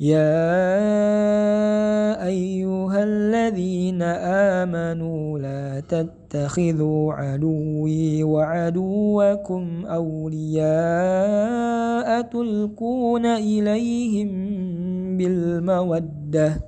يا أيها الذين آمنوا لا تتخذوا عدوي وعدوكم أولياء تلقون إليهم بالمودة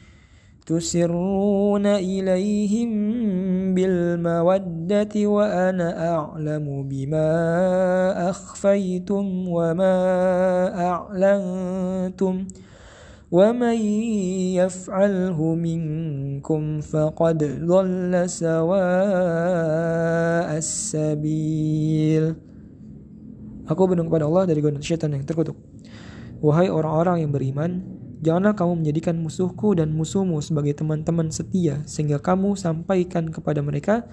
تسرون إليهم بالمودة وأنا أعلم بما أخفيتم وما أعلنتم ومن يفعله منكم فقد ضل سواء السبيل Aku berdoa kepada Allah dari godaan syaitan yang terkutuk. Wahai orang-orang yang beriman, Janganlah kamu menjadikan musuhku dan musuhmu sebagai teman-teman setia, sehingga kamu sampaikan kepada mereka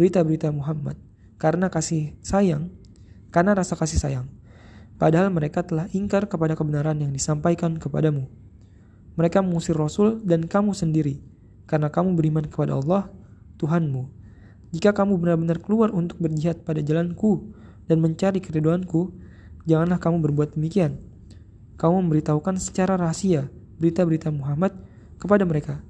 berita-berita Muhammad, karena kasih sayang, karena rasa kasih sayang. Padahal mereka telah ingkar kepada kebenaran yang disampaikan kepadamu. Mereka mengusir Rasul dan kamu sendiri, karena kamu beriman kepada Allah, Tuhanmu. Jika kamu benar-benar keluar untuk berjihad pada jalanku dan mencari keriduanku, janganlah kamu berbuat demikian kamu memberitahukan secara rahasia berita-berita Muhammad kepada mereka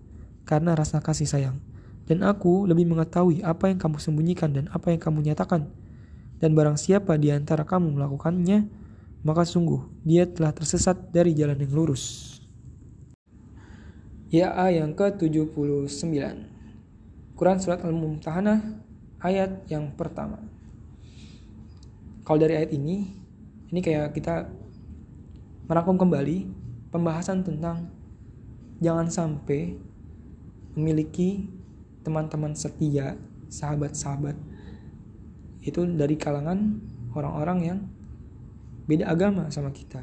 karena rasa kasih sayang. Dan aku lebih mengetahui apa yang kamu sembunyikan dan apa yang kamu nyatakan. Dan barang siapa di antara kamu melakukannya, maka sungguh dia telah tersesat dari jalan yang lurus. Ya yang ke-79 Quran Surat Al-Mumtahanah ayat yang pertama Kalau dari ayat ini, ini kayak kita merangkum kembali pembahasan tentang jangan sampai memiliki teman-teman setia, sahabat-sahabat itu dari kalangan orang-orang yang beda agama sama kita.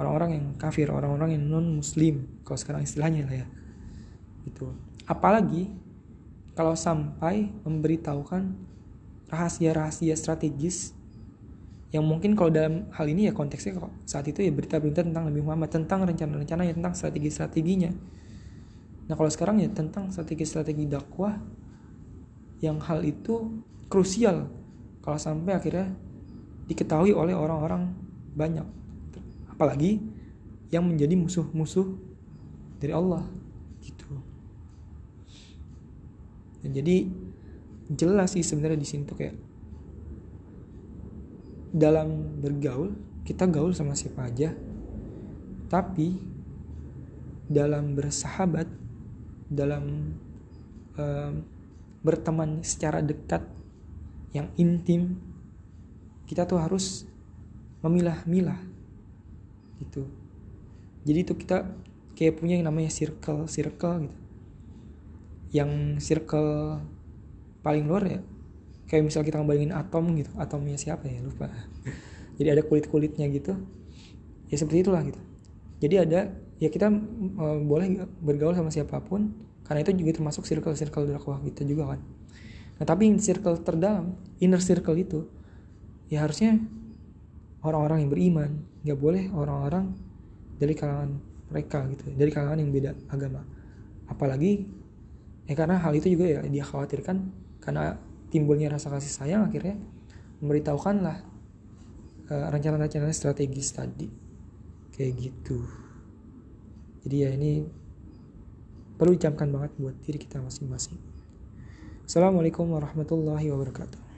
Orang-orang yang kafir, orang-orang yang non muslim kalau sekarang istilahnya lah ya. Itu. Apalagi kalau sampai memberitahukan rahasia-rahasia strategis yang mungkin kalau dalam hal ini ya konteksnya saat itu ya berita-berita tentang Nabi Muhammad tentang rencana-rencana ya tentang strategi-strateginya. Nah kalau sekarang ya tentang strategi-strategi dakwah yang hal itu krusial. Kalau sampai akhirnya diketahui oleh orang-orang banyak. Apalagi yang menjadi musuh-musuh dari Allah gitu. Dan jadi jelas sih sebenarnya di sini tuh kayak dalam bergaul kita gaul sama siapa aja. Tapi dalam bersahabat dalam um, berteman secara dekat yang intim kita tuh harus memilah-milah gitu. Jadi itu kita kayak punya yang namanya circle circle gitu. Yang circle paling luar ya kayak misal kita ngebayangin atom gitu. Atomnya siapa ya? Lupa. Jadi ada kulit kulitnya gitu. Ya seperti itulah gitu. Jadi ada ya kita uh, boleh bergaul sama siapa pun. Karena itu juga termasuk circle circle dakwah kita juga kan. Nah tapi circle terdalam inner circle itu ya harusnya orang-orang yang beriman. Nggak boleh orang-orang dari kalangan mereka gitu. Dari kalangan yang beda agama. Apalagi ya karena hal itu juga ya dia khawatirkan. Karena timbulnya rasa kasih sayang akhirnya memberitahukanlah uh, rencana-rencana strategis tadi. Kayak gitu. Jadi ya ini perlu dicamkan banget buat diri kita masing-masing. Assalamualaikum warahmatullahi wabarakatuh